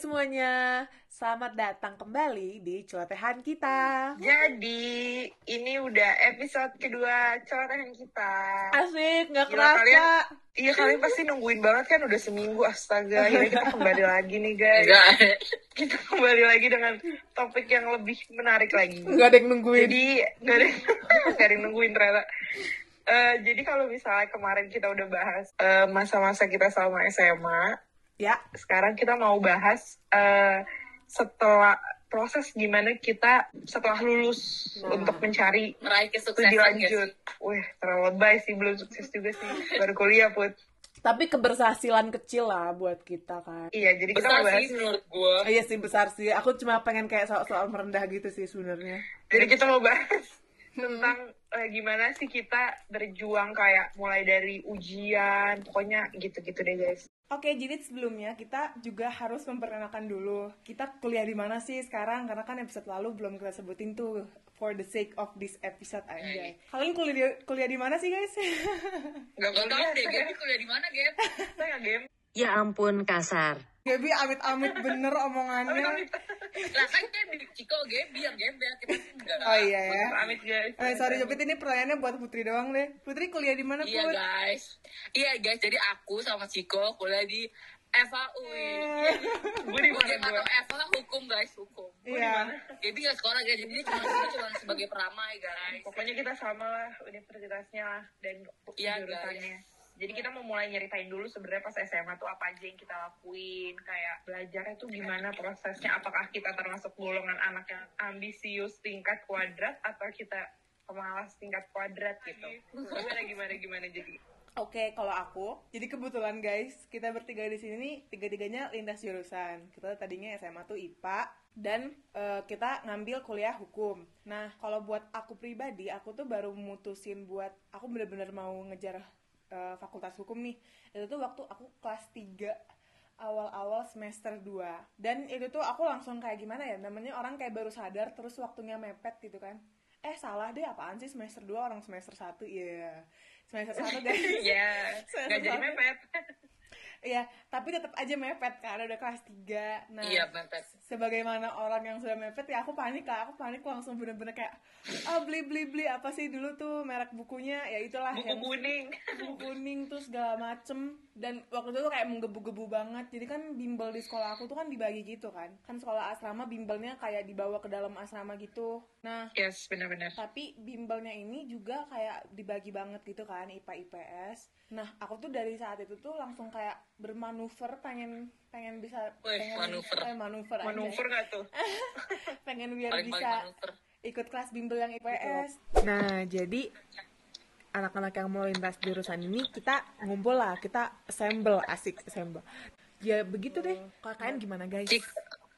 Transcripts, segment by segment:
semuanya, selamat datang kembali di celotehan kita. Jadi ini udah episode kedua corehan kita. Asik, nggak kerasa. kalian- Iya kalian pasti nungguin banget kan udah seminggu astaga. Akhirnya kita kembali lagi nih guys. Enggak. Kita kembali lagi dengan topik yang lebih menarik lagi. Nggak ada yang nungguin. Jadi gak ada, gak ada yang nungguin ternyata. Eh, jadi kalau misalnya kemarin kita udah bahas eh, masa-masa kita selama SMA, Ya, sekarang kita mau bahas eh, setelah proses gimana kita setelah lulus Nah. untuk mencari Meraih kesuksesan lanjut. Wih, terlalu lebay sih belum sukses juga sih baru kuliah put. tapi keberhasilan kecil lah buat kita kan. Iya, jadi kita Besar mau bahas. sih menurut gue. Oh, iya sih besar sih. Aku cuma pengen kayak soal-soal merendah gitu sih sebenarnya. Jadi kita mau bahas. Tentang eh, gimana sih kita berjuang kayak mulai dari ujian, pokoknya gitu-gitu deh guys. Oke, jadi sebelumnya kita juga harus memperkenalkan dulu kita kuliah di mana sih sekarang karena kan episode lalu belum kita sebutin tuh for the sake of this episode aja. Kalian kuliah di, kuliah di mana sih guys? Gak Gak tau kuliah, deh, kuliah di mana, Gap? saya game. Ya ampun kasar. Gaby amit-amit bener omongannya. Lah kan dia di Ciko, Gaby yang gembel. Oh iya ya. Amit guys. Eh, sorry Jopit ini pertanyaannya buat Putri doang deh. Putri kuliah di mana Iya Put? guys. Iya guys, jadi aku sama Ciko kuliah di FAU. Gue di mana atau Eva hukum guys, hukum. Iya. Gaby gak sekolah guys, jadi cuma cuma sebagai peramai guys. Pokoknya kita sama lah universitasnya lah dan Iya, jurusannya. Jadi kita mau mulai nyeritain dulu sebenarnya pas SMA tuh apa aja yang kita lakuin, kayak belajarnya tuh gimana prosesnya, apakah kita termasuk golongan anak yang ambisius tingkat kuadrat atau kita pemalas tingkat kuadrat gitu. Gimana gimana gimana jadi. Oke, kalau aku, jadi kebetulan guys, kita bertiga di sini nih, tiga-tiganya lintas jurusan. Kita tadinya SMA tuh IPA, dan eh, kita ngambil kuliah hukum. Nah, kalau buat aku pribadi, aku tuh baru mutusin buat, aku bener-bener mau ngejar eh, fakultas hukum nih. Itu tuh waktu aku kelas 3 awal-awal semester 2 dan itu tuh aku langsung kayak gimana ya namanya orang kayak baru sadar terus waktunya mepet gitu kan. Eh salah deh apaan sih semester 2 orang semester 1 iya semester 1 guys Iya, Saya nggak jadi mepet. Iya, tapi tetap aja mepet karena udah kelas 3. Nah, Iya, mepet. sebagaimana orang yang sudah mepet ya aku panik lah. Aku panik langsung bener-bener kayak ah beli beli beli apa sih dulu tuh merek bukunya ya itulah Buku yang kuning. buku kuning tuh segala macem dan waktu itu tuh kayak menggebu-gebu banget jadi kan bimbel di sekolah aku tuh kan dibagi gitu kan kan sekolah asrama bimbelnya kayak dibawa ke dalam asrama gitu nah Yes, benar-benar. tapi bimbelnya ini juga kayak dibagi banget gitu kan IPA IPS nah aku tuh dari saat itu tuh langsung kayak bermanuver pengen pengen bisa Wih, pengen manuver. eh, manuver aja. Manuver nggak tuh? pengen biar Paling-paling bisa manuver. ikut kelas bimbel yang IPS Nah, jadi anak-anak yang mau lintas jurusan ini kita ngumpul lah, kita assemble, asik assemble. Ya begitu deh. Kalau kalian gimana guys? Cik,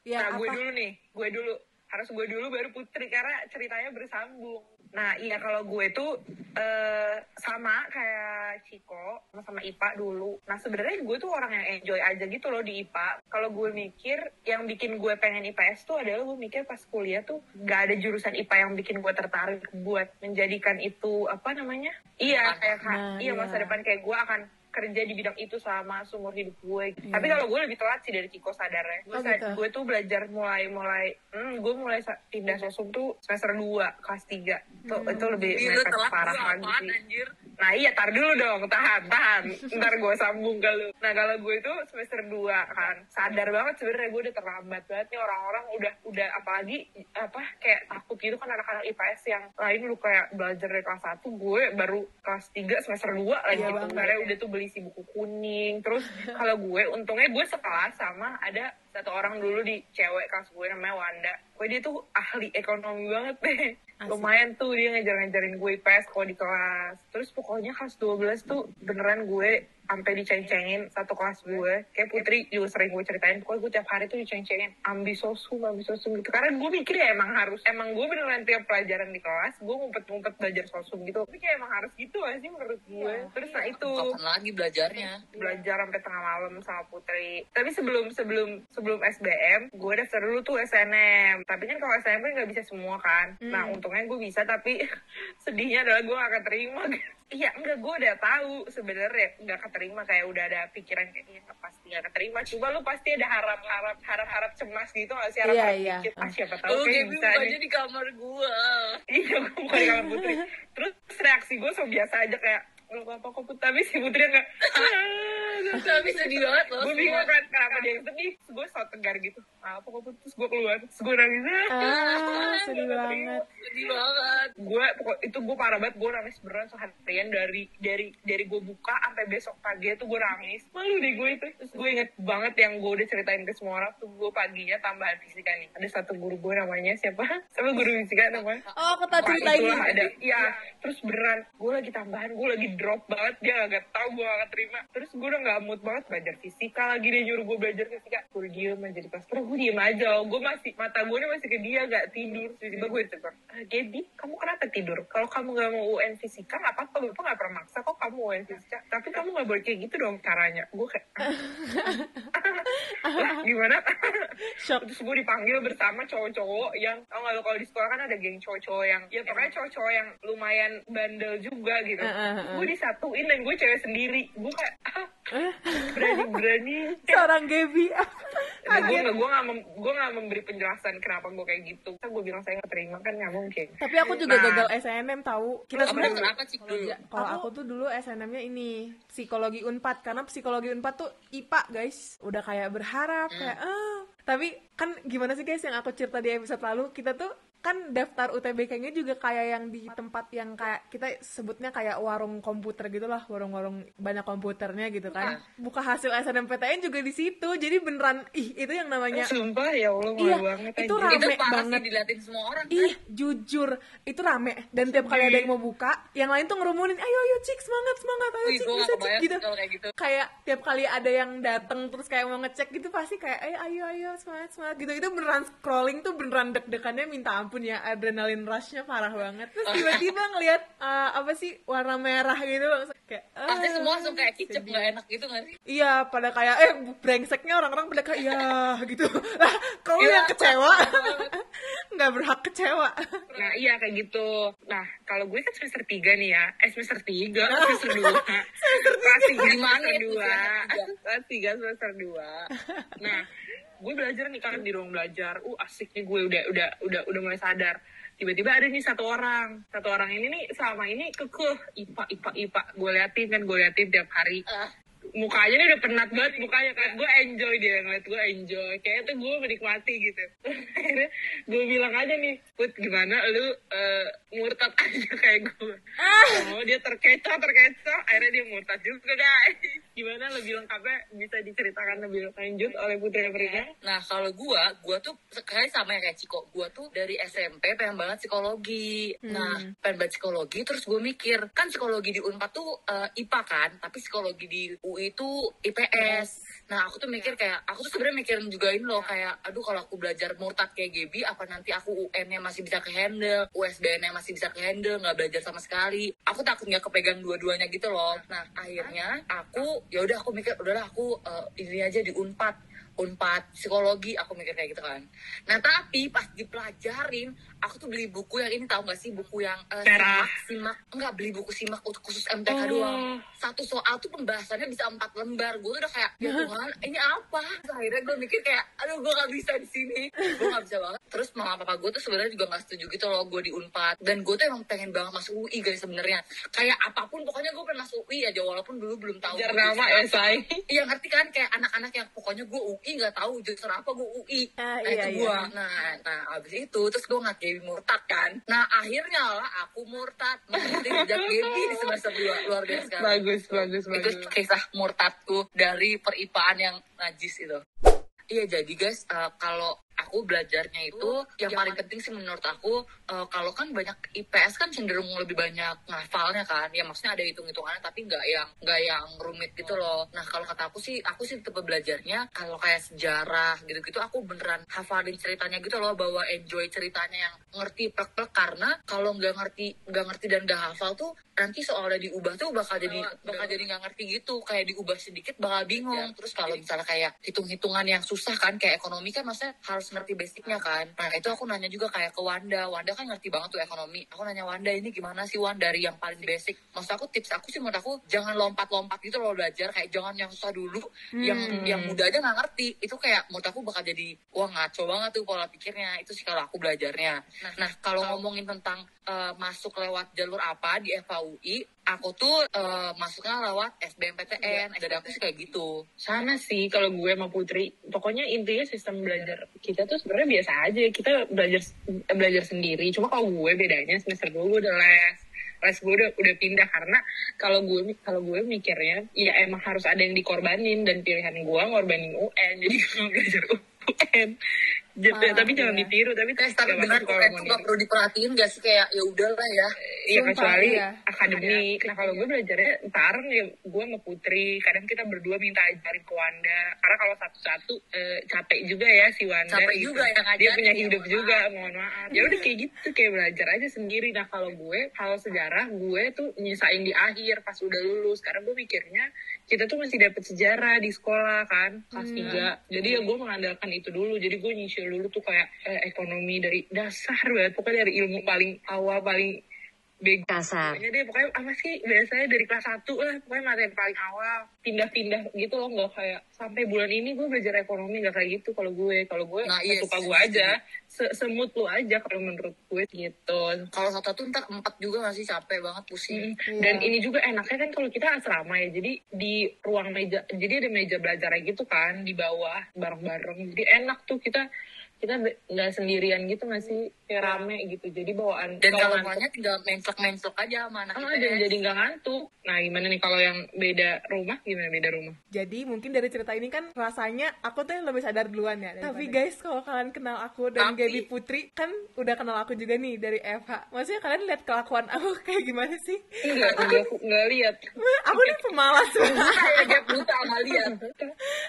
Ya nah, gue apa? dulu nih, gue dulu. Harus gue dulu baru Putri karena ceritanya bersambung. Nah, iya kalau gue tuh eh, sama kayak Ciko, sama-sama IPA dulu. Nah, sebenarnya gue tuh orang yang enjoy aja gitu loh di IPA. Kalau gue mikir, yang bikin gue pengen IPS tuh adalah gue mikir pas kuliah tuh gak ada jurusan IPA yang bikin gue tertarik buat menjadikan itu, apa namanya? Iya, kayak Nah, iya masa iya. depan kayak gue akan kerja di bidang itu selama seumur hidup gue. Tapi kalau gue lebih telat sih dari Ciko sadarnya. Gue, Oh, gitu. gue tuh belajar mulai mulai, hmm, gue mulai pindah sosum tuh semester 2, kelas 3. Tuh, itu lebih mepet telat parah lagi sih. anjir? Nah iya, tar dulu dong, tahan, tahan. Ntar gue sambung ke lu. Nah kalau gue itu semester 2 kan, sadar banget sebenarnya gue udah terlambat banget nih orang-orang udah, udah apalagi apa kayak takut gitu kan anak-anak IPS yang lain lu kayak belajar dari kelas 1, gue baru kelas 3 semester 2 lagi Iya gitu. udah tuh beli si buku kuning. Terus kalau gue, untungnya gue sekelas sama ada satu orang dulu di cewek kelas gue namanya Wanda. Gue dia tuh ahli ekonomi banget deh. Asik. Lumayan tuh dia ngajar-ngajarin gue IPS kalau di kelas. Terus pokoknya kelas 12 tuh beneran gue sampai diceng-cengin satu kelas gue. Kayak Putri juga sering gue ceritain. Pokoknya gue tiap hari tuh diceng-cengin. Ambisosum, ambisosum gitu. Karena gue mikir ya emang harus. Emang gue beneran tiap pelajaran di kelas, gue ngumpet-ngumpet belajar sosum gitu. Tapi kayak emang harus gitu gak sih menurut gue. Terus nah itu Kapan lagi belajarnya? belajar sampai tengah malam sama Putri. Tapi sebelum sebelum sebelum SBM, gue daftar dulu tuh SNM. Tapi kan kalau SNM kan nggak bisa semua kan. Nah untungnya gue bisa, tapi sedihnya adalah gue gak akan terima. Iya enggak gue udah tahu sebenarnya nggak keterima kayak udah ada pikiran kayak ini pasti nggak keterima cuma lu pasti ada harap harap harap harap cemas gitu nggak sih harap harap Iya, iya. dikit ah siapa tahu Oh, kayak bisa nih di kamar gua. iya gue bukan di kamar putri terus reaksi gue so biasa aja kayak lu apa kok Put?" tapi si putri nggak Tapi sedih banget loh. gue bingung kan kenapa dia sedih Terus gue so tegar gitu. Apa kok Put?" terus gue keluar. Terus gue nangis. Ah sedih banget. Sedih banget. gue pokok itu gue parah banget. Gue nangis beneran seharian dari dari dari gue buka sampai besok pagi itu gue nangis. Malu deh gue itu. Terus gue inget banget yang gue udah ceritain ke semua orang tuh. Gue paginya tambahan fisika nih. Ada satu guru gue namanya siapa? Siapa guru fisika namanya? Oh Wah, cerita ada iya. Terus beneran gue lagi tambahan gue lagi drop banget. Dia gak tau gue gak terima. Terus gue udah gak mood banget belajar fisika lagi. Dia nyuruh gue belajar fisika. Gue diem aja di kelas. Terus gue diem aja. Gue masih mata gue ini masih ke dia gak tidur. Tiba-tiba gue ditegur ah, Gaby kamu kenapa tidur? Kalau kamu gak mau UN fisika gak apa-apa. Bapak gak pernah maksa kok kamu UN fisika. Tapi kamu gak boleh kayak gitu dong caranya. Gue kayak lah gimana? Terus gue dipanggil bersama cowok-cowok yang tau gak lo kalau di sekolah kan ada geng cowok-cowok yang ya pokoknya cowok-cowok yang lumayan bandel juga gitu. Gue disatuin dan gue cewek sendiri. Gue kayak ah, berani-berani seorang Gaby. Nah, gue nggak gue nggak mem- gue nggak memberi penjelasan kenapa gue kayak gitu. Kan gue bilang saya nggak terima kan nggak mungkin. Tapi aku juga Nah. gagal SNM tahu. Kita sebenarnya kenapa sih? Dulu? kalau aku tuh dulu SNM-nya ini psikologi Unpad. Karena psikologi Unpad tuh IPA guys. Udah kayak berharap kayak ah. Tapi kan gimana sih guys yang aku cerita di episode lalu kita tuh kan daftar UTBK-nya juga kayak yang di tempat yang kayak kita sebutnya kayak warung komputer gitu lah warung-warung banyak komputernya gitu kan buka hasil SNMPTN juga di situ jadi beneran ih itu yang namanya sumpah ya allah Iya, banget itu anjir. rame Itu banget. sih diliatin semua orang. kan? Ih, jujur, itu rame. Dan tiap kali ada yang mau buka, yang lain tuh ngerumunin, ayo, ayo, cik, semangat, semangat, ayo, cik, bisa, gak cik, gitu. kayak gitu. Kayak tiap kali ada yang dateng terus kayak mau ngecek gitu, pasti kayak, ayo, ayo, ayo, semangat, semangat, gitu. Itu beneran scrolling tuh beneran deg-degannya minta ampun ya, adrenalin rushnya parah banget. Terus tiba-tiba ngeliat, eh, apa sih, warna merah gitu, langsung kayak, Pasti ah, semua langsung kayak kicep gak enak gitu gak sih? Iya, pada kayak eh brengseknya orang-orang pada kayak ya gitu. Lah, kau Iya, yang kecewa. Nggak berhak kecewa. Nah iya kayak gitu. Nah kalau gue kan semester 3 nih ya. Eh semester 3, semester 2. semester 3. Kelas 3, Gimana semester 2. semester Kelas 3, semester 2. Nah gue belajar nih kan di ruang belajar. Uh asik nih gue udah udah udah udah mulai sadar. Tiba-tiba ada nih satu orang. Satu orang ini nih selama ini kekeh. IPA, IPA, IPA. Gue liatin kan, gue liatin tiap hari. Ah. Mukanya nih udah penat banget mukanya. Kan gue enjoy dia ngeliat gue enjoy. Kayak tuh gue menikmati gitu. Akhirnya gue bilang aja nih put gimana lu eh, murtad aja kayak gue oh dia terkecoh terkecoh. Akhirnya dia murtad juga guys. Gimana lebih lengkapnya bisa diceritakan lebih lanjut oleh Putri Afrika? Nah kalau gua, gua tuh sekali sama ya kayak Ciko. Gua tuh dari SMP pengen banget psikologi. Nah pengen banget psikologi, terus gue mikir kan psikologi di Unpad tuh eh, IPA kan, tapi psikologi di UI itu IPS. Nah aku tuh mikir kayak, aku tuh sebenarnya mikirin juga ini loh kayak, aduh kalau aku belajar murtad kayak Gaby, apa nanti aku UN-nya masih bisa ke handle, USBN-nya masih bisa ke handle, nggak belajar sama sekali. Aku takut nggak kepegang dua-duanya gitu loh. Nah akhirnya aku, ya udah aku mikir, udahlah aku eh, ini aja di Unpad unpad psikologi aku mikir kayak gitu kan nah tapi pas dipelajarin aku tuh beli buku yang ini tahu gak sih? Buku yang Merah. simak simak. Enggak beli buku simak untuk khusus MTK Oh. doang. Satu soal tuh pembahasannya bisa empat lembar. Gue udah kayak ya Tuhan ini apa? Terus akhirnya gue mikir kayak aduh gue gak bisa di sini. Gue gak bisa banget. Terus mama papa gue tuh sebenarnya juga gak setuju gitu loh gue di unpad. Dan gue tuh emang pengen banget masuk UI guys sebenarnya. Kayak apa pun pokoknya gue pengen masuk UI aja walaupun dulu belum tahu nama ya say Iya ngerti kan? Kayak anak-anak yang pokoknya gue UI nggak tahu jurusan apa gue UI. Ah, nah iya, itu iya. gue. Nah, nah abis itu terus gue nggak Gaby murtad kan. Nah akhirnya lah aku murtad mengikuti jejak Gaby di semester 2 luar biasa sekali. bagus bagus Itu bagus kisah murtadku dari peripaan yang najis itu. Iya jadi guys eh, kalau aku belajarnya itu yang paling penting sih menurut aku eh, kalau kan banyak IPS kan cenderung lebih banyak ngafalnya kan. Ya maksudnya ada hitung hitungannya tapi nggak yang nggak yang rumit gitu loh. Nah kalau kata aku sih aku sih tipe belajarnya kalau kayak sejarah gitu gitu aku beneran hafalin ceritanya gitu loh bahwa enjoy ceritanya yang ngerti plek plek karena kalau nggak ngerti nggak ngerti dan nggak hafal tuh nanti soalnya diubah tuh bakal jadi bakal jadi nggak ngerti gitu. kayak diubah sedikit bakal bingung. Terus kalau misalnya kayak hitung hitungan yang susah kan kayak ekonomi kan maksudnya harus ngerti basicnya kan. Nah itu aku nanya juga kayak ke Wanda. Wanda kan ngerti banget tuh ekonomi. Aku nanya Wanda ini gimana sih Wanda dari yang paling basic? Maksud aku tips aku sih menurut aku jangan lompat-lompat gitu loh belajar. Kayak jangan yang susah dulu. Yang yang muda aja nggak ngerti. Itu kayak menurut aku bakal jadi wah ngaco banget tuh pola pikirnya. Itu sih kalau aku belajarnya. Nah kalau ngomongin tentang eh, masuk lewat jalur apa di FAUI aku tuh eh, masuknya lewat SBMPTN dari aku sih kayak gitu. Sama sih kalau gue sama Putri. Pokoknya intinya sistem belajar kita tuh sebenarnya biasa aja. Kita belajar belajar sendiri. Cuma kalau gue bedanya semester gue gue udah les. Les gue udah udah pindah. Karena kalau gue kalau gue mikirnya ya emang harus ada yang dikorbanin. Dan pilihan gue ngorbanin UN jadi gue belajar UN Jadi- Ah, tapi jangan iya. ditiru tapi Guys, tapi nggak benar tuh nggak niru. perlu diperhatiin gak sih kayak ya udahlah ya Iya Sumpah, kecuali iya. akademik. Nah kalau gue belajarnya ntar nih gue sama Putri. Kadang kita berdua minta ajarin ke Wanda. Karena kalau satu-satu eh, capek juga ya si Wanda. Capek gitu. juga yang Dia punya ya, hidup juga. Mohon maaf. Ya udah kayak gitu kayak belajar aja sendiri. Nah kalau gue kalau sejarah gue tuh nyisain di akhir pas udah lulus. Karena gue mikirnya kita tuh masih dapet sejarah di sekolah kan kelas tiga. Jadi ya gue mengandalkan itu dulu. Jadi gue nyicil dulu tuh kayak eh, ekonomi dari dasar banget. Pokoknya dari ilmu paling awal paling bego kasar, Pokoknya deh, pokoknya apa sih biasanya dari kelas 1 lah, pokoknya materi paling awal, pindah-pindah gitu loh, nggak kayak sampai bulan ini gue belajar ekonomi nggak kayak gitu. Kalau gue, kalau gue Nah, nah, iya suka gue aja, Se- semut lu aja kalau menurut gue gitu. kalau satu tuh ntar empat juga gak sih? Capek banget pusing. Mm. Dan ini juga enaknya kan kalau kita asrama ya, jadi di ruang meja, jadi ada meja belajarnya gitu kan di bawah bareng-bareng, jadi enak tuh kita kita nggak sendirian gitu nggak sih kayak rame gitu jadi bawaan dan kalau mulanya tinggal mencelok-mencelok aja sama anak Ah, dan jadi nggak ngantuk. Nah, gimana nih kalau yang beda rumah? Gimana beda rumah? Jadi mungkin dari cerita ini kan rasanya aku tuh yang lebih sadar duluan ya. Tapi guys kalau kalian kenal aku dan Tapi- Gaby Putri kan udah kenal aku juga nih dari FH. Maksudnya kalian lihat kelakuan aku kayak gimana sih? Enggak, enggak, nggak lihat. aku nih pemalas banget. kayak buta sama lihat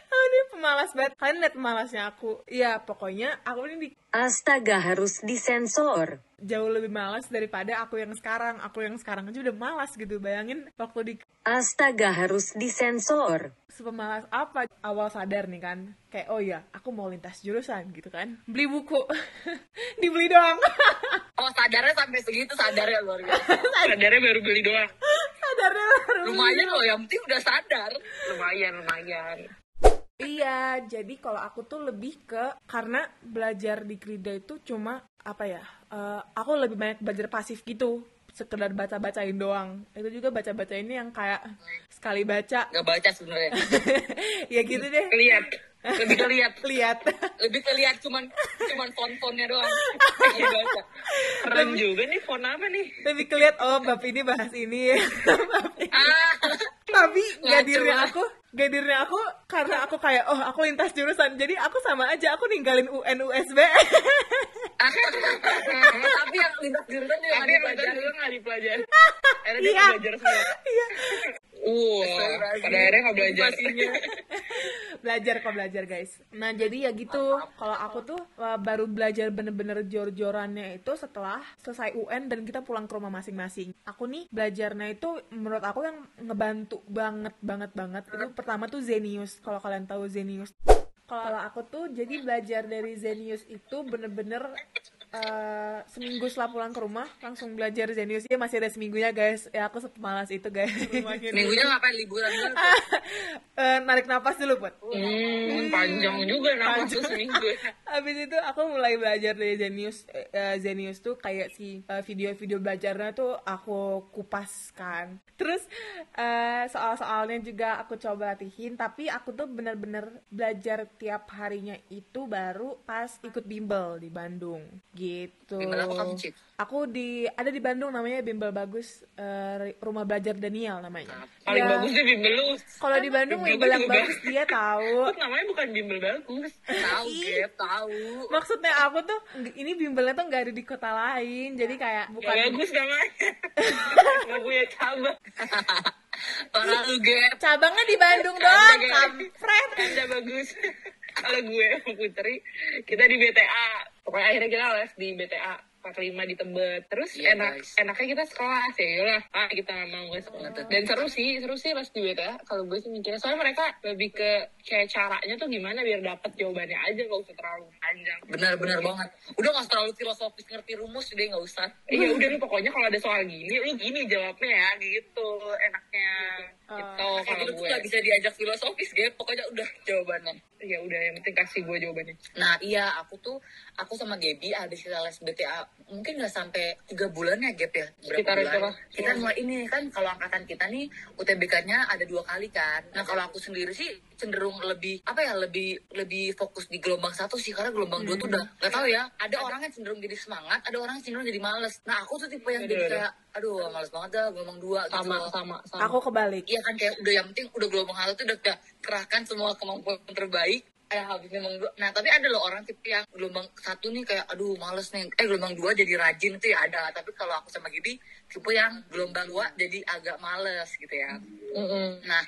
aku nih pemalas banget. Kalian lihat pemalasnya aku. Iya pokoknya aku ini di astaga harus disensor. jauh lebih malas daripada aku yang sekarang. Aku yang sekarang aja udah malas gitu. Bayangin waktu di Astaga harus disensor. sepemalas apa awal sadar nih kan kayak oh ya aku mau lintas jurusan gitu kan beli buku dibeli doang oh sadarnya sampai segitu sadarnya luar biasa Sadarnya baru beli doang. sadarnya baru beli. lumayan loh yang penting udah sadar Lumayan, lumayan. Iya jadi kalau aku tuh lebih ke karena belajar di Krida itu cuma apa ya eh, aku lebih banyak belajar pasif gitu. Sekedar baca-bacain doang. Itu juga baca-baca ini yang kayak sekali baca. Nggak baca sebenarnya. Ya gitu deh. Lihat. lebih keliat lihat. Lebih keliat cuman cuman font-fontnya doang. Nggak Keren juga nih, font apa nih? lebih keliat oh bab ini bahas ini. Bab ini. ah. Tapi Ngaco gadirnya lah. aku karena aku kayak oh aku lintas jurusan jadi aku sama aja aku ninggalin UN USB tapi yang lintas jurusan juga nggak dipelajari nggak dipelajari. Akhirnya dia Iya. nggak belajar semua. iya Wah, pada akhirnya nggak belajar. belajar kok belajar guys nah jadi ya gitu kalau aku tuh uh, baru belajar bener-bener jor-jorannya itu setelah selesai UN dan kita pulang ke rumah masing-masing aku nih belajarnya itu menurut aku yang ngebantu banget banget banget itu pertama tuh Zenius. Kalau kalian tahu Zenius. Kalau aku tuh jadi belajar dari Zenius itu bener-bener uh, seminggu setelah pulang ke rumah langsung belajar Zenius ya masih ada seminggunya guys ya aku sepemalas itu guys minggunya ngapain liburan dulu tuh? Eh, narik napas dulu buat Hmm, panjang juga nama tuh seminggu. Habis itu aku mulai belajar dari Zenius. Eh, Zenius tuh kayak si video-video belajarnya tuh aku kupas kan. Terus eh, soal-soalnya juga aku coba latihin. Tapi aku tuh bener-bener belajar tiap harinya itu baru pas ikut bimbel di Bandung gitu. Bimbel apa kamu? Aku di ada di Bandung namanya bimbel bagus eh, rumah belajar Daniel namanya. Paling Ya, bagus tuh bimbel lu. Kalau di Bandung Bimbel bimbel bagus dia tahu. Namanya bukan bimbel bagus? tahu Gap tahu maksudnya aku tuh ini bimbelnya tuh nggak ada di kota lain jadi kayak Gak bukan bagus namanya. Punya cabang. parah lu Gap cabangnya di Bandung doang Kagak. kampret Ada bagus. Kalau gue sama Putri, kita di BTA. Pokoknya akhirnya kita les di BTA. 45 di Tebet. Terus Iya, enak guys. enaknya kita sekolah sih, lah. Ah, kita mau nggak sekolah. Dan seru sih, seru sih pas di ya. Kalau gue sih mikirnya, soalnya mereka lebih ke kayak caranya tuh gimana biar dapet jawabannya aja nggak usah terlalu panjang. Benar-benar banget. Udah nggak terlalu filosofis ngerti rumus deh nggak usah. Iya udah nih pokoknya kalau ada soal gini, lu gini jawabnya ya gitu enaknya. Oh. Gitu Kayak kalau gitu tuh gue. nggak bisa diajak filosofis, Gap. Pokoknya udah jawabannya. Ya udah yang penting kasih gue jawabannya. Nah iya aku tuh aku sama Gaby habis kita les BTA mungkin nggak sampai tiga bulan ya Gap ya berapa Sekitar bulan itulah. kita mulai ini kan kalau angkatan kita nih UTBK-nya ada dua kali kan nah kalau aku sendiri sih cenderung lebih apa ya lebih lebih fokus di gelombang satu sih karena gelombang dua tuh udah nggak tahu ya ada orang yang cenderung jadi semangat ada orang yang cenderung jadi males nah aku tuh tipe yang Aduh, jadi aduh. kayak aduh males banget dah gelombang dua gitu Sama loh. sama sama. Aku kebalik. Iya kan kayak udah yang penting udah gelombang satu tuh udah kayak kerahkan semua kemampuan terbaik eh habis gelombang dua nah tapi ada loh orang tipe yang gelombang satu nih kayak aduh males nih eh gelombang dua jadi rajin tuh ya ada tapi kalau aku sama Gibi tipe yang gelombang dua jadi agak males gitu ya Mm-mm. nah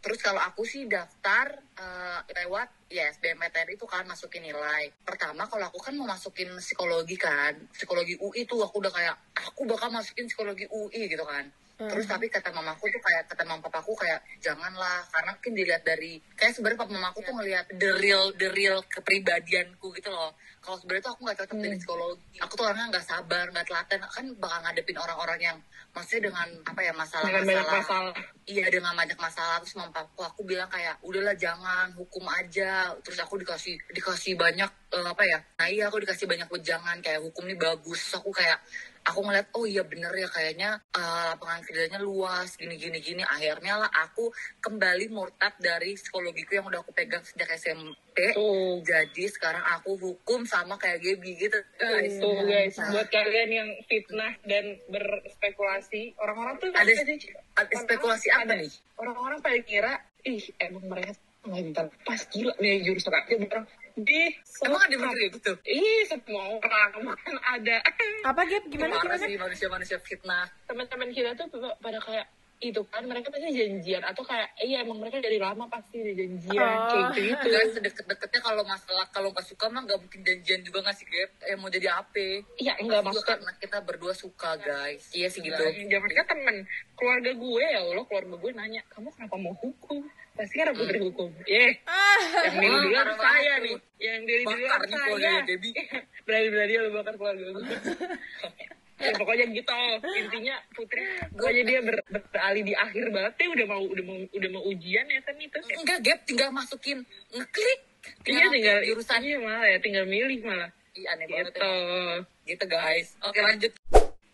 terus kalau aku sih daftar eh, lewat ya SBMPTN itu kan masukin nilai. Pertama kalau aku kan mau masukin psikologi kan psikologi UI tuh aku udah kayak aku bakal masukin psikologi UI gitu kan terus tapi kata mamaku tuh kayak kata mama papaku kayak janganlah. Karena mungkin dilihat dari kayak sebenarnya papa mamaku tuh ngelihat the real the real kepribadianku gitu loh. Kalau sebenarnya tuh aku nggak cocok dari psikologi. Aku tuh orangnya nggak sabar nggak telaten. Kan bakal ngadepin orang-orang yang maksudnya dengan apa ya masalah Dengan banyak masalah. Iya dengan banyak masalah. Terus mama papaku aku bilang kayak udahlah jangan hukum aja. Terus aku dikasih dikasih banyak eh, apa ya nah iya aku dikasih banyak wejangan. Kayak hukum ini bagus. Terus aku kayak aku ngeliat oh iya bener ya kayaknya eh, lapangan kerjanya luas gini gini gini. Akhirnya lah aku kembali murtad dari psikologiku yang udah aku pegang sejak SMP Tuh. jadi sekarang aku hukum sama kayak Gaby gitu. Guys. Tuh guys, Nah, buat kalian yang fitnah dan berspekulasi, orang-orang tuh ada sih? ada spekulasi apa Ada. nih? Orang-orang pada kira, ih emang mereka nggak bentar pas gila. Nih jurusan aja di emang ada bener gitu Ih, semua orang kan ada. Apa Gap? Gimana sih manusia-manusia fitnah. Teman-teman kita tuh pada kayak itu kan mereka pasti janjian. Atau kayak iya emang mereka dari lama pasti ada janjian Oh. kayak gitu. Gitu kan sedekat-dekatnya kalau masalah kalau nggak suka mah nggak mungkin janjian juga ngasih gap? Eh mau jadi apa? Iya enggak maksudnya karena kita berdua suka guys. Iya sih gitu. Ya mereka temen. Keluarga gue ya Allah keluarga gue nanya kamu kenapa mau hukum pasti kan putri hukum. Eh yang milih Wah, dulu parah saya banget nih. Yang milih dulu nih saya. berani berani lo bakar keluarga gue ya, pokoknya gitu. Intinya putri pokoknya dia ber, beralih di akhir banget. Deh udah mau udah mau udah mau ujian ya kan itu. Enggak gap. Tinggal masukin ngeklik. Iya tinggal jurusan. iya malah ya. Tinggal milih malah. Ih, aneh banget gitu. ya. Gitu guys. Oke. lanjut.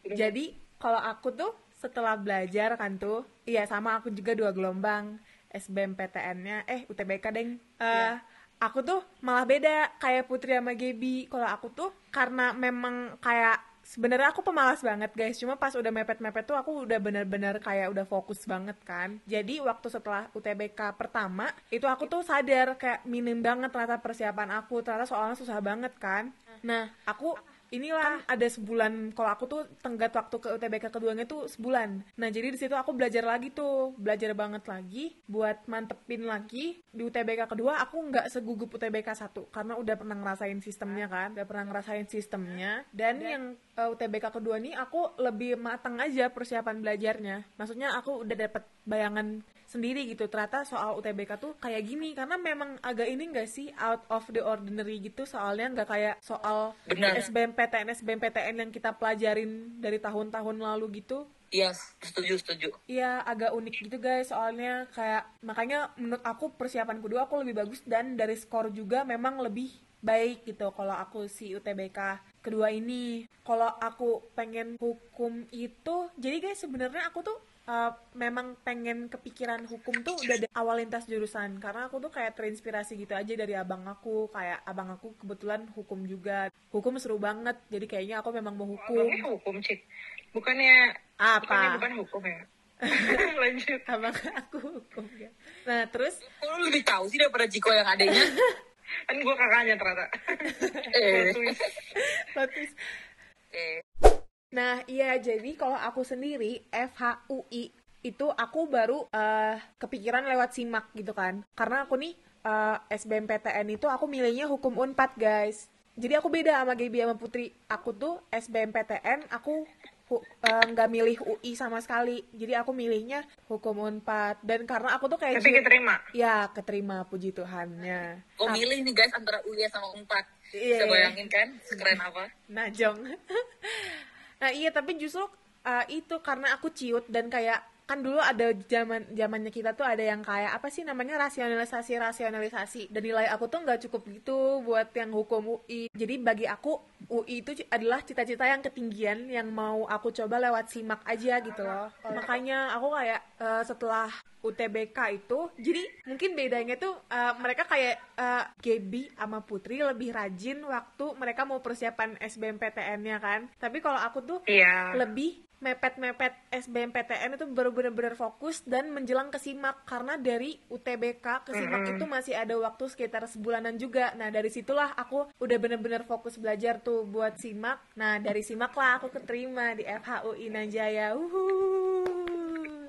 Jadi kalau aku tuh setelah belajar kan tuh, iya sama aku juga dua gelombang SBMPTN-nya, eh UTBK deng. Eh, Aku tuh malah beda kayak Putri sama Gaby. Kalau aku tuh karena memang kayak sebenarnya aku pemalas banget guys. Cuma pas udah mepet-mepet tuh aku udah bener-bener kayak udah fokus banget kan. Jadi waktu setelah UTBK pertama itu aku tuh sadar kayak minim banget ternyata persiapan aku. Ternyata soalnya susah banget kan. Nah aku inilah ada sebulan kalau aku tuh tenggat waktu ke UTBK keduanya tuh sebulan. Nah jadi di situ aku belajar lagi tuh belajar banget lagi buat mantepin lagi. Di UTBK kedua aku nggak segugup UTBK satu karena udah pernah ngerasain sistemnya kan udah pernah ngerasain sistemnya. Dan yang uh, UTBK kedua nih aku lebih matang aja persiapan belajarnya. Maksudnya aku udah dapet bayangan sendiri gitu. Ternyata soal UTBK tuh kayak gini. Karena memang agak ini enggak sih out of the ordinary gitu. Soalnya nggak kayak soal Benar. SBMPTN SBMPTN yang kita pelajarin dari tahun-tahun lalu gitu. Iya setuju setuju. Iya agak unik gitu guys. Soalnya kayak makanya menurut aku persiapan kedua aku lebih bagus. Dan dari skor juga memang lebih baik gitu kalau aku si UTBK kedua ini. Kalau aku pengen hukum itu jadi guys sebenarnya aku tuh uh, memang pengen kepikiran hukum tuh udah dari awal lintas jurusan. Karena aku tuh kayak terinspirasi gitu aja dari abang aku. Kayak abang aku kebetulan hukum juga. Hukum seru banget. Jadi kayaknya aku memang mau hukum. Abangnya hukum cik bukannya Apa? bukannya bukan hukum ya? Lanjut. Abang aku hukum ya. Nah terus lu lebih tahu sih daripada Jiko yang adanya kan gue kakaknya ternyata. Eh. Eh. Nah, iya jadi kalau aku sendiri FHUI itu aku baru eh, kepikiran lewat simak gitu kan. Karena aku nih eh, SBMPTN itu aku milihnya hukum Unpad, guys. jadi aku beda sama Gaby sama Putri. Aku tuh SBMPTN aku eh, nggak milih UI sama sekali jadi aku milihnya hukum unpad dan karena aku tuh kayak Tapi ciut- keterima. ya keterima puji Tuhannya Kok milih nih guys antara UI sama Unpad? Iya. Bisa bayangin kan sekeren apa? Najong. nah iya tapi justru uh, itu karena aku ciut dan kayak kan dulu ada zaman zamannya kita tuh ada yang kayak apa sih namanya rasionalisasi rasionalisasi. Dan nilai aku tuh nggak cukup gitu buat yang hukum UI jadi bagi aku UI itu adalah cita-cita yang ketinggian yang mau aku coba lewat simak aja gitu loh. Makanya aku kayak uh, setelah UTBK itu jadi mungkin bedanya tuh uh, mereka kayak uh, Gaby sama Putri lebih rajin waktu mereka mau persiapan SBMPTN-nya kan. Tapi kalau aku tuh Iya. lebih mepet-mepet SBMPTN itu baru bener-bener fokus dan menjelang ke SIMAK karena dari UTBK ke SIMAK itu masih ada waktu sekitar sebulanan juga. Nah, dari situlah aku udah bener-bener fokus belajar tuh buat SIMAK. Nah, dari SIMAK lah aku keterima di FHUI Najaya. Uhuh.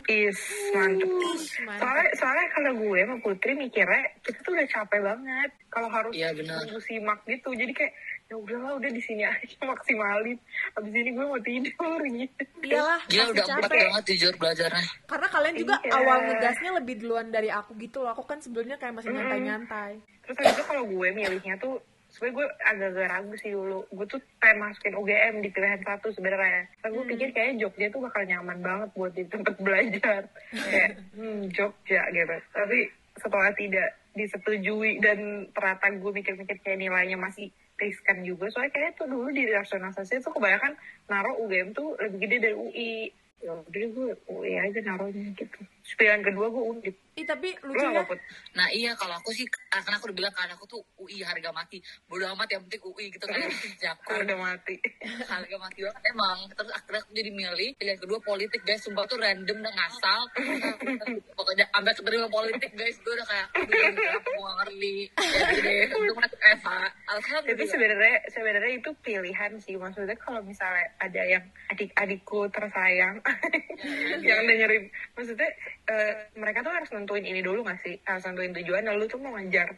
Is mantep. Ish, mantep. Soalnya, soalnya kalau gue sama Putri mikirnya kita tuh udah capek banget kalau harus benar. nunggu simak gitu. Jadi kayak ya udahlah udah di sini aja maksimalin. Abis ini gue mau tidur gitu. Iyalah, Gila pasti udah empat capek. banget jujur belajarnya. Karena kalian juga Iya. awal ngegasnya lebih duluan dari aku gitu loh. Aku kan sebelumnya kayak masih nyantai-nyantai. Terus habis itu kalau gue milihnya tuh sebenernya gue agak-agak ragu sih dulu. Gue tuh pengen masukin UGM di pilihan satu sebenarnya. Tapi gue pikir kayaknya Jogja tuh bakal nyaman banget buat di tempat belajar. kayak hmm, Jogja gitu. Tapi setelah tidak disetujui dan ternyata gue mikir-mikir kayak nilainya masih riskan juga. Soalnya kayaknya tuh dulu di rasionalisasi tuh kebanyakan naruh UGM tuh lebih gede dari UI. Ya udah gue UI aja naruhnya gitu. Pilihan kedua gue undip. Ih, tapi Lu lucunya? Nah iya kalau aku sih karena aku udah bilang kan aku tuh UI harga mati. Bodo amat yang penting UI gitu kan jago. Harga mati. harga mati banget emang terus akhirnya aku jadi milih pilihan kedua politik guys sumpah tuh random dan ngasal pokoknya sampai keterima politik guys gue udah kayak aku mau ngerti jadi deh untuk masuk Eva Tapi alhamdulillah sebenarnya sebenarnya itu pilihan sih. Maksudnya kalau misalnya ada yang adik-adikku tersayang yang dengerin, maksudnya eh, mereka tuh harus nentuin ini dulu nggak sih? Harus nentuin tujuan. Lalu tuh mau ngejar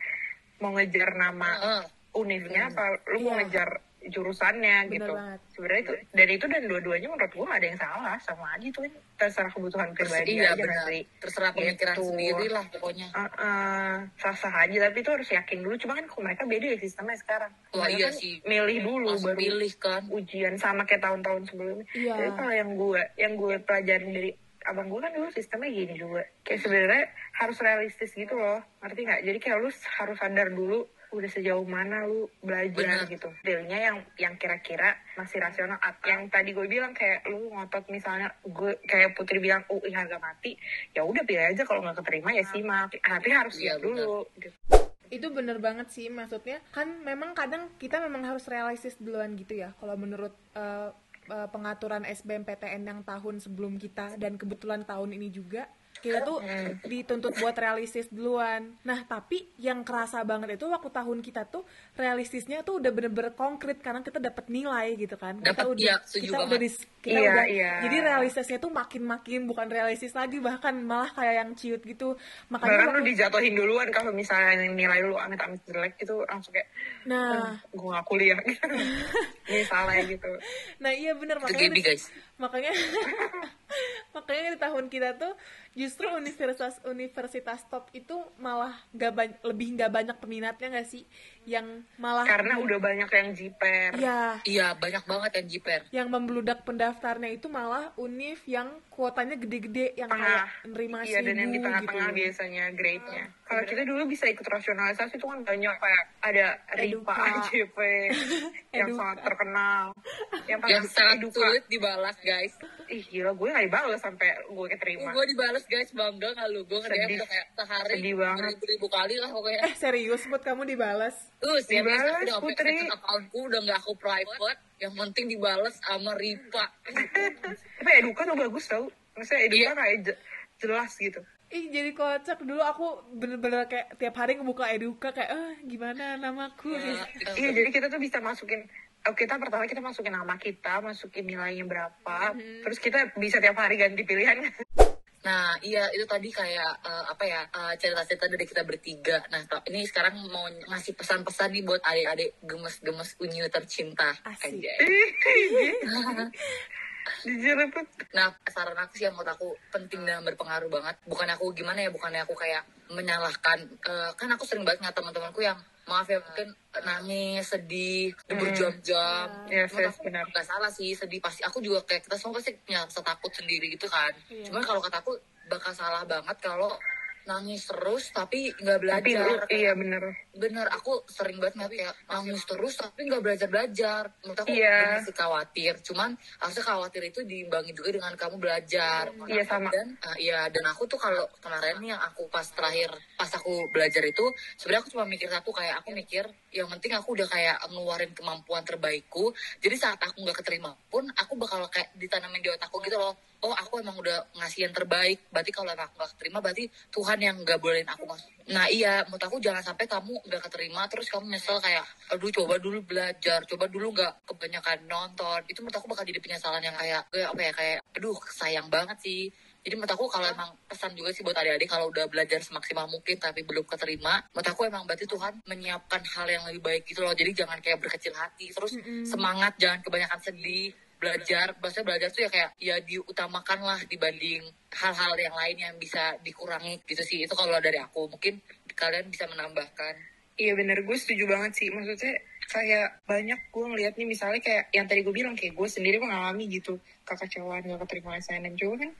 mau ngejar nama Heeh. univnya apa lu mau Iya. ngejar jurusannya Bener gitu. Sebenarnya itu dan itu dan dua-duanya menurut gua nggak ada yang salah sama aja tuh terserah kebutuhan pribadi iya aja benar nggak sih. terserah pemikiran Gitu. sendiri lah pokoknya Uh, sah-sah aja tapi itu harus yakin dulu cuma kan mereka beda ya sistemnya sekarang Wah, Mereka iya kan sih. milih dulu langsung baru pilih kan ujian sama kayak tahun-tahun sebelumnya Iya. jadi kalau yang gue yang gue pelajarin dari abang gue kan dulu sistemnya gini juga. Kayak sebenarnya harus realistis gitu loh. Ngerti nggak? Jadi kayak lu harus sadar dulu udah sejauh mana lu belajar Benar. gitu. Dealnya yang yang kira-kira masih rasional At- yang tadi gue bilang kayak lu ngotot misalnya gue kayak Putri bilang UI harga mati ya udah pilih aja. Kalau nggak keterima ya simak. Tapi harus siap dulu gitu. itu bener banget sih maksudnya kan memang kadang kita memang harus realistis duluan gitu ya. Kalau menurut eh, pengaturan SBMPTN yang tahun sebelum kita dan kebetulan tahun ini juga kita tuh dituntut buat realistis duluan. Nah, tapi yang kerasa banget itu waktu tahun kita tuh realistisnya tuh udah bener-bener konkret karena kita dapat nilai gitu kan. kita Dapet, udah iya, kita banget. udah di, kita Iya, udah iya. jadi realistisnya tuh makin-makin bukan realistis lagi bahkan malah kayak yang ciut gitu. Makanya bahkan lu dijatuhin duluan kalau misalnya nilai lu amit-amit jelek itu langsung kayak nah, gue gak kuliah misalnya gitu Nah iya bener itu makanya Gaby di- guys makanya makanya di tahun kita tuh justru universitas universitas top itu malah nggak banyak lebih nggak banyak peminatnya nggak sih? Yang malah karena udah banyak yang jiper. Ya iya banyak banget yang jiper. Yang membludak pendaftarnya itu malah univ yang kuotanya gede-gede yang tengah. kayak nerima iya dan yang di seribu tengah-tengah gitu. biasanya grade-nya. Kalau kita dulu bisa ikut rasionalisasi itu kan banyak kayak ada. RIPA AJP yang sangat terkenal. Yang yang sangat sulit dibalas guys ih gila gue gak dibalas sampai gue keterima gue dibales guys bangga gak lu gue nge Sedih. udah kayak sehari Sedih banget. beribu-ribu kali lah pokoknya eh serius buat kamu dibalas Uh, sih, Dibales, udah Putri. accountku udah gak aku private. Yang penting dibales sama Ripa. tapi Eduka tuh bagus tau maksudnya Eduka Iya. kayak je- jelas gitu ih jadi kocak dulu aku bener-bener kayak tiap hari ngebuka eduka kayak eh gimana namaku gitu. Iya, jadi kita tuh bisa masukin oh, kita pertama kita masukin nama kita, masukin nilainya berapa, terus kita bisa tiap hari ganti pilihan. Nah, iya itu tadi kayak eh, apa ya eh, cerita-cerita dari kita bertiga. Nah, ini sekarang mau ngasih pesan-pesan nih buat adik-adik gemes-gemes unyu tercinta. Asik. Nah, saran aku sih yang menurut aku penting dan berpengaruh banget. Bukan aku gimana ya, bukannya aku kayak menyalahkan. Eh, kan aku sering banget ngeliat teman-temanku yang maaf ya mungkin nangis, sedih, berjam-jam. Yes, Menurut yes, aku benar. Gak salah sih, sedih pasti. Aku juga kayak kita semua pasti punya rasa takut sendiri gitu kan. Iya. Cuman kalau kata aku bakal salah banget kalau nangis terus tapi nggak tapi belajar. lu- iya bener bener aku sering banget ngeliat kayak nangis terus tapi nggak belajar belajar menurut aku Iya. bener sih khawatir cuman harusnya khawatir itu diimbangi juga dengan kamu belajar Iya, sama. dan uh, iya dan aku tuh kalau kemarin yang aku pas terakhir pas aku belajar itu sebenarnya aku cuma mikir satu kayak aku mikir yang penting aku udah kayak ngeluarin kemampuan terbaikku jadi saat aku nggak keterima pun aku bakal kayak ditanamin di otakku gitu loh oh aku emang udah ngasih yang terbaik berarti kalau aku nggak keterima berarti Tuhan yang nggak bolehin aku masuk nah iya menurut aku jangan sampai kamu nggak keterima terus kamu nyesel kayak aduh coba dulu belajar coba dulu nggak kebanyakan nonton. Itu menurut aku bakal jadi penyesalan yang kayak kayak apa ya kayak aduh sayang banget sih. Jadi menurut aku kalau emang pesan juga sih buat adik-adik kalau udah belajar semaksimal mungkin tapi belum keterima menurut aku emang berarti Tuhan menyiapkan hal yang lebih baik gitu loh. Jadi jangan kayak berkecil hati terus semangat jangan kebanyakan sedih belajar maksudnya belajar tuh ya kayak ya diutamakan lah dibanding hal-hal yang lain yang bisa dikurangi gitu sih itu kalau dari aku mungkin kalian bisa menambahkan Iya bener, gue setuju banget sih. Maksudnya kayak banyak gue ngeliat nih misalnya kayak yang tadi gue bilang kayak gue sendiri mengalami gitu kekecewaan gak keterima SNM. Coba kan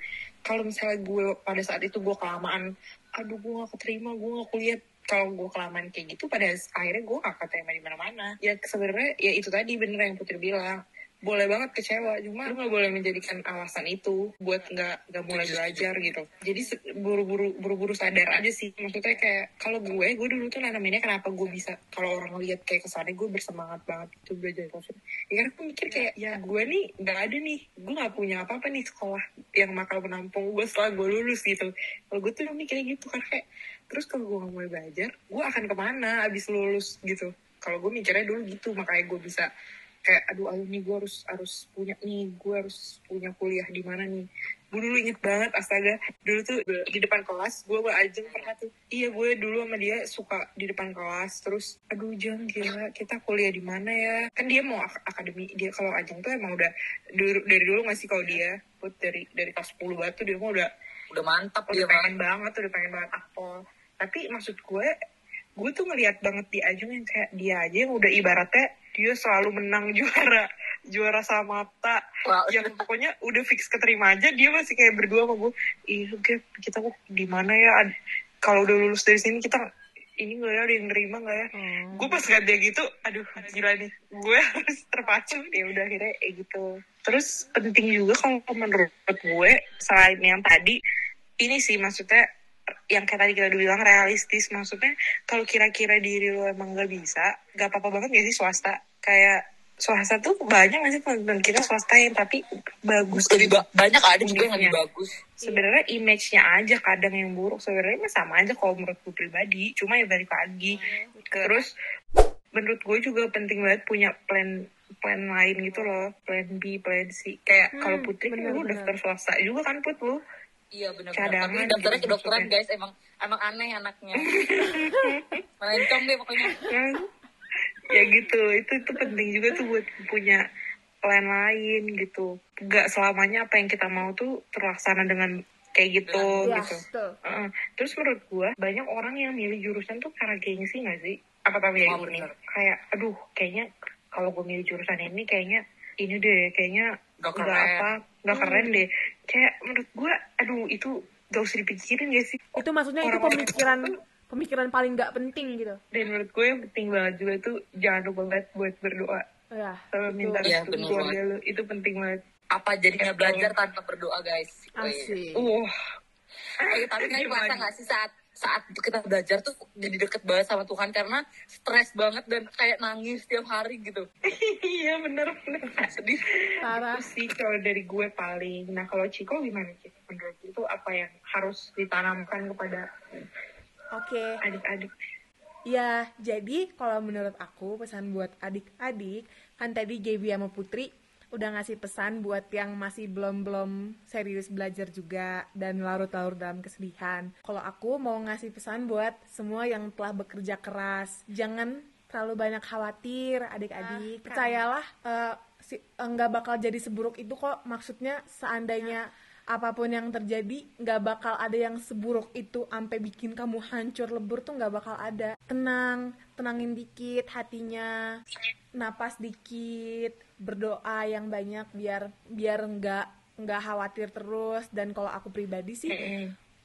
kalau misalnya gue pada saat itu gue kelamaan, aduh gue gak keterima, gue gak kuliah. Kalau gue kelamaan kayak gitu, pada akhirnya gue gak keterima di mana-mana. Ya sebenarnya ya itu tadi bener yang Putri bilang. Boleh banget kecewa, cuma lu gak boleh menjadikan alasan itu buat nggak nggak mulai belajar gitu. Jadi buru-buru buru-buru sadar aja sih. Maksudnya kayak kalau gue, gue dulu tuh nanaminnya kenapa gue bisa kalau orang lihat kayak kesannya gue bersemangat banget itu belajar covid. Ya karena gue mikir kayak ya gue nih nggak ada nih, gue nggak punya apa-apa nih sekolah yang bakal menampung gue setelah gue lulus gitu. Kalau gue tuh mikirnya gitu kan kayak terus kalau gue nggak mulai belajar, gue akan ke mana abis lulus gitu. Kalau gue mikirnya dulu gitu, makanya gue bisa kayak aduh aduh nih gue harus harus punya nih gue harus punya kuliah di mana nih? Gue dulu inget banget astaga dulu tuh di depan kelas gue sama Ajeng pernah tuh. Iya gue dulu sama dia suka di depan kelas terus aduh Jeng gila kita kuliah di mana ya? Kan dia mau ak- akademi dia kalau Ajeng tuh emang udah dari, dari dulu nggak sih kalau dia? Put, dari dari kelas 10 banget tuh dia mah udah udah mantap udah dia pengen banget udah pengen banget akpol tapi maksud gue gue tuh ngelihat banget di Ajeng yang kayak dia aja yang udah ibaratnya dia selalu menang juara juara samata Wow. yang pokoknya udah fix keterima aja dia masih kayak berdua sama gue ih Gap, kita kok di mana ya? Kalau udah lulus dari sini kita ini nggak ya ada yang nerima nggak ya? Gue pas liat dia gitu aduh gila nih. Gue harus terpacu. Ya udah akhirnya kayak gitu. Terus penting juga kalau menurut gue selain yang tadi ini sih maksudnya yang kayak tadi kita udah bilang realistis. Maksudnya kalau kira-kira diri lo emang gak bisa gak apa-apa banget gak sih swasta kayak swasta tuh banyak gak sih teman kita swasta yang tapi bagus lebih ba- banyak ada juga yang lebih Punya. bagus. Sebenarnya image-nya aja kadang yang buruk. Sebenarnya sama aja kalau menurut gue pribadi. Cuma ya balik lagi. Terus menurut gue juga penting banget punya plan plan lain gitu loh. Plan B plan C. Kayak Hmm, kalau putri kan lu daftar swasta juga kan put lu? Iya. Cadangan Tapi daftarnya gitu kedokteran guys. Emang emang aneh anaknya. Melencong deh pokoknya. Ya gitu itu itu penting juga tuh buat punya plan lain gitu gak selamanya apa yang kita mau tuh terlaksana dengan kayak gitu Iya, gitu. Heeh. terus menurut gua banyak orang yang milih jurusan tuh karena gengsi gak sih apa tapi ya Oh, ini bener. kayak aduh kayaknya kalau gue milih jurusan ini kayaknya ini deh kayaknya Gak nggak keren. apa nggak keren deh kayak menurut gua aduh itu gak usah dipikirin gak sih Itu maksudnya itu Orang-orang pemikiran pemikiran paling nggak penting gitu. dan menurut gue yang penting banget juga tuh jangan lupa banget buat berdoa Oh, ya. sama minta Iya, restu bener keluarga lu itu penting banget Apa jadinya belajar tanpa berdoa guys? Oh, iya. Asik. uh Eh, tapi kan merasa nggak sih saat saat kita belajar tuh jadi deket banget sama Tuhan karena stres banget dan kayak nangis tiap hari gitu. iya bener bener Sedih. Parah. itu sih kalau dari gue paling nah kalau Ciko gimana Ciko menurut lu itu apa yang harus ditanamkan kepada Oke. adik-adik Ya, jadi kalau menurut aku pesan buat adik-adik kan tadi JB sama Putri udah ngasih pesan buat yang masih belum-belum serius belajar juga dan larut-larut dalam kesedihan. Kalau aku mau ngasih pesan buat semua yang telah bekerja keras, jangan terlalu banyak khawatir adik-adik. Percayalah eh, si- nggak bakal jadi seburuk itu kok. Maksudnya seandainya apa pun yang terjadi nggak bakal ada yang seburuk itu sampai bikin kamu hancur. Lebur tuh nggak bakal ada. Tenang tenangin dikit hatinya napas dikit berdoa yang banyak biar biar nggak nggak khawatir terus. Dan kalau aku pribadi sih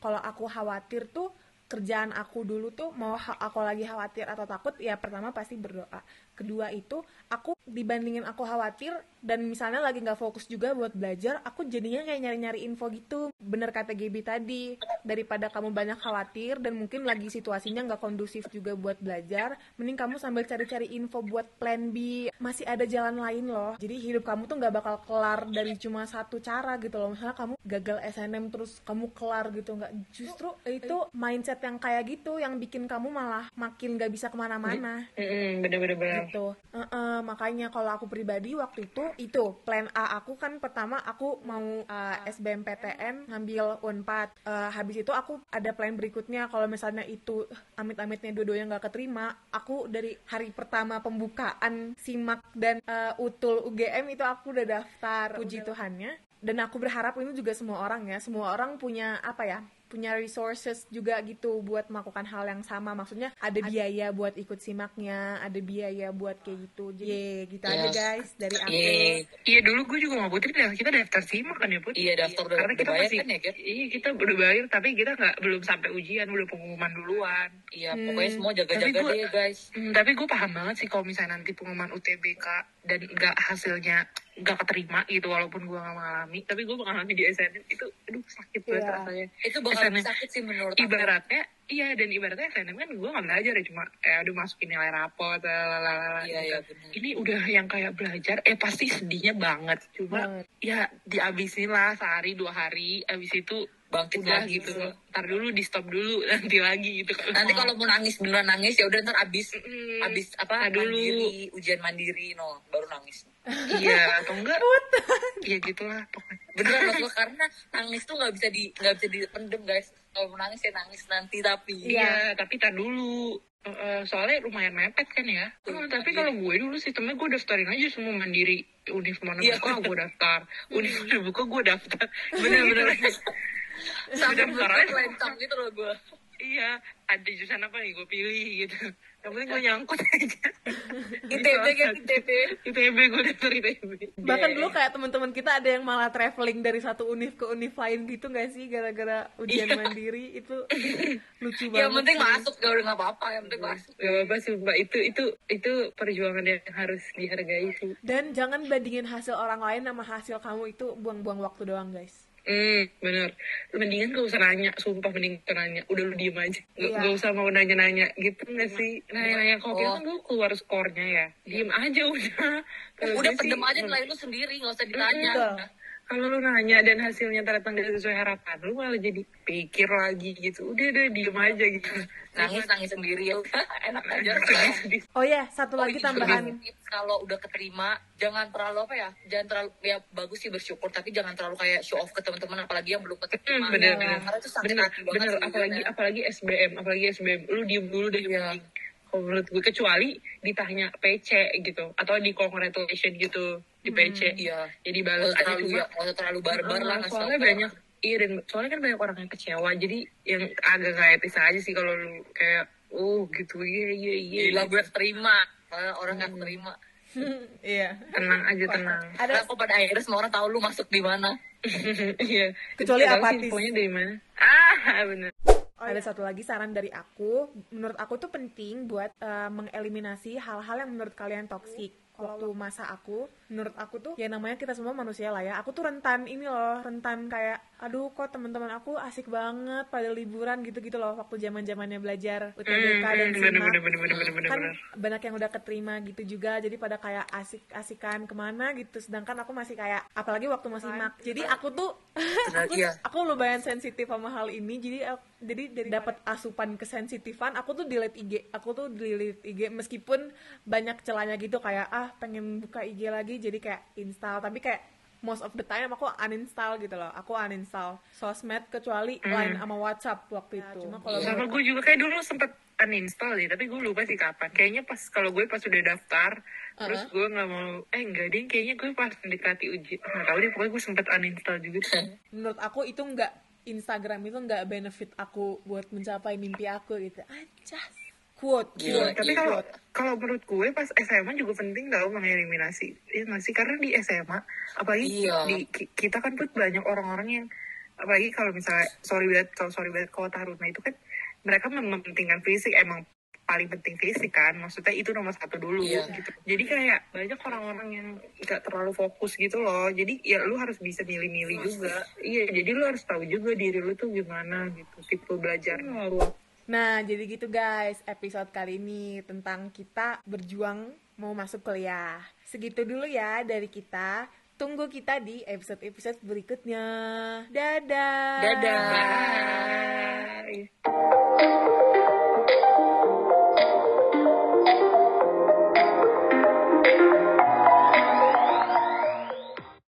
kalau aku khawatir tuh kerjaan aku dulu tuh mau aku lagi khawatir atau takut ya pertama pasti berdoa. Kedua itu aku dibandingin aku khawatir dan misalnya lagi nggak fokus juga buat belajar aku jadinya kayak nyari-nyari info gitu. Bener kata Gaby tadi daripada kamu banyak khawatir dan mungkin lagi situasinya nggak kondusif juga buat belajar mending kamu sambil cari-cari info buat plan B. Masih ada jalan lain loh. Jadi hidup kamu tuh nggak bakal kelar dari cuma satu cara gitu loh. Misalnya kamu gagal SNM terus kamu kelar gitu. Nggak justru itu mindset yang kayak gitu yang bikin kamu malah makin nggak bisa ke mana-mana. Mm-mm, bener-bener. Bener. gitu. Heeh, makanya kalau aku pribadi waktu itu itu plan A aku kan pertama aku mau uh, SBMPTN ngambil Unpad. Eh, habis itu aku ada plan berikutnya kalau misalnya itu amit-amitnya dua-duanya nggak keterima aku dari hari pertama pembukaan simak dan eh, utul UGM itu aku udah daftar. Puji Tuhannya. Dan aku berharap ini juga semua orang ya semua orang punya apa ya punya resources juga gitu buat melakukan hal yang sama maksudnya ada biaya buat ikut simaknya ada biaya buat kayak gitu jadi gitu aja Yes. guys dari aku Iya, Iya dulu gue juga sama Putri kita daftar simak kan ya Put? Iya, daftar udah- Karena kita bayar masih, kan ya, Kat? iya kita udah bayar tapi kita nggak belum sampai ujian udah pengumuman duluan. iya pokoknya semua jaga-jaga deh guys Hmm, tapi gue paham banget sih kalau misalnya nanti pengumuman UTBK dan nggak hasilnya nggak keterima gitu walaupun gue nggak mengalami tapi gue mengalami di SNM itu aduh sakit banget Iya. rasanya itu bakal SNM. sakit sih menurut aku ibaratnya iya dan ibaratnya SNM kan gue nggak belajar ya cuma eh udah masukin nilai rapot lalalala Iya, gitu. iya, bener. ini udah yang kayak belajar eh pasti sedihnya banget cuma Banget. ya dihabisin lah sehari dua hari abis itu Bangkit udah lagi. gitu ntar dulu di stop dulu nanti lagi gitu nanti kalau mau nangis beneran nangis ya udah ntar abis Mm, abis apa dulu. mandiri ujian mandiri no baru nangis iya atau enggak iya gitulah pokoknya beneran loh karena nangis tuh nggak bisa di nggak bisa dipendem guys kalau mau nangis ya nangis nanti tapi Iya, tapi tar dulu. Eh, soalnya lumayan mepet kan ya. Eh, tapi kalau gue dulu sistemnya gue daftarin aja semua mandiri. Univ mana Iya. buka gue daftar. Univ mana buka gue daftar. Bener-bener. sampai bener lencang gitu loh gue iya, ada jurusan apa nih gue pilih gitu. Yang penting gue nyangkut aja. ITB kan ITB ITB gue daftar ITB. bahkan dulu kayak teman-teman kita ada yang malah traveling dari satu univ ke univ lain gitu nggak sih gara-gara ujian Iya. mandiri itu lucu banget yang penting masuk ya udah nggak apa-apa yang penting masuk Gak apa-apa sih Mbak, itu, itu, itu perjuangan yang harus dihargai sih. dan jangan bandingin hasil orang lain sama hasil kamu itu buang-buang waktu doang guys Hmm, bener. Mendingan gak usah nanya, sumpah mending gak nanya. Udah lu diem aja. Gak, Iya. gak usah mau nanya-nanya gitu gak sih? Nanya-nanya kopi Oh. kan lu keluar skornya ya. Diem aja udah. Kalau udah pendem sih, aja nilai lu sendiri nggak usah ditanya Betul. Kalau lu nanya dan hasilnya ternyata gak sesuai harapan, lu malah jadi pikir lagi gitu. Udah, udah diem aja gitu. nangis nangis sendiri ya enak aja oh ya satu Oh, lagi ini tambahan kalau udah keterima jangan terlalu apa ya jangan terlalu ya bagus sih bersyukur tapi jangan terlalu kayak show off ke teman-teman apalagi yang belum keterima Hmm, bener, Ya, bener. karena itu sakit bener, hati banget bener. apalagi ya. apalagi SBM apalagi SBM lu diem dulu deh kalau menurut gue kecuali ditanya PC gitu atau di congratulation gitu di PC iya jadi balas aja ya nggak usah terlalu barbar lah Ah, ngasih soalnya banyak iya dan soalnya kan banyak orang yang kecewa. Jadi yang agak gak etis aja sih kalau lu kayak oh gitu iya iya iya gila gue terima. Kalau orang nggak terima. Iya. Tenang aja tenang. Ada kok pada akhirnya semua orang tahu lu masuk di mana. Iya. Kecuali apatis. infonya dari mana. Ah bener. Ada satu lagi saran dari aku. Menurut aku tuh penting buat eh, mengeliminasi hal-hal yang menurut kalian toksik waktu masa aku menurut aku tuh ya namanya kita semua manusia lah ya aku tuh rentan ini loh rentan kayak aduh kok teman-teman aku asik banget pada liburan gitu-gitu loh waktu zaman zamannya belajar UTBK dan Hmm, bener simak bener bener bener bener bener kan bener. banyak yang udah keterima gitu juga jadi pada kayak asik-asikan ke mana gitu sedangkan aku masih kayak apalagi waktu masih mak jadi aku tuh Benar, aku, iya. aku lumayan sensitif sama hal ini jadi aku- jadi dari dapat asupan kesensitifan aku tuh delete IG aku tuh delete IG meskipun banyak celahnya gitu kayak ah pengen buka IG lagi jadi kayak install. Tapi kayak most of the time aku uninstall gitu loh. Aku uninstall sosmed kecuali line sama WhatsApp waktu itu. cuma kalau sama gue juga. Kayak dulu sempet uninstall sih tapi gue lupa sih kapan. Kayaknya pas kalau gue pas udah daftar terus gue nggak mau eh enggak deh kayaknya gue pas mendekati uji. Nggak tahu deh pokoknya gue sempet uninstall juga tuh menurut aku itu nggak Instagram itu nggak benefit aku buat mencapai mimpi aku gitu. Aja quote Gila, quote tapi iya. kalau kalau menurut gue pas SMA juga penting tau mengeliminasi ya nggak sih karena di SMA apalagi Iya. di ki- kita kan put banyak orang-orang yang apalagi kalau misalnya sorry banget kalau sorry banget kalau Taruna itu kan mereka mem- mementingkan fisik emang paling penting fisik kan maksudnya itu nomor satu dulu Iya. gitu jadi kayak banyak orang-orang yang gak terlalu fokus gitu loh jadi ya lu harus bisa milih-milih juga iya jadi lu harus tahu juga diri lu tuh gimana gitu tipe belajarnya Nah, jadi gitu guys, episode kali ini tentang kita berjuang mau masuk kuliah. Segitu dulu ya dari kita. Tunggu kita di episode-episode berikutnya. Dadah. Dadah. Bye.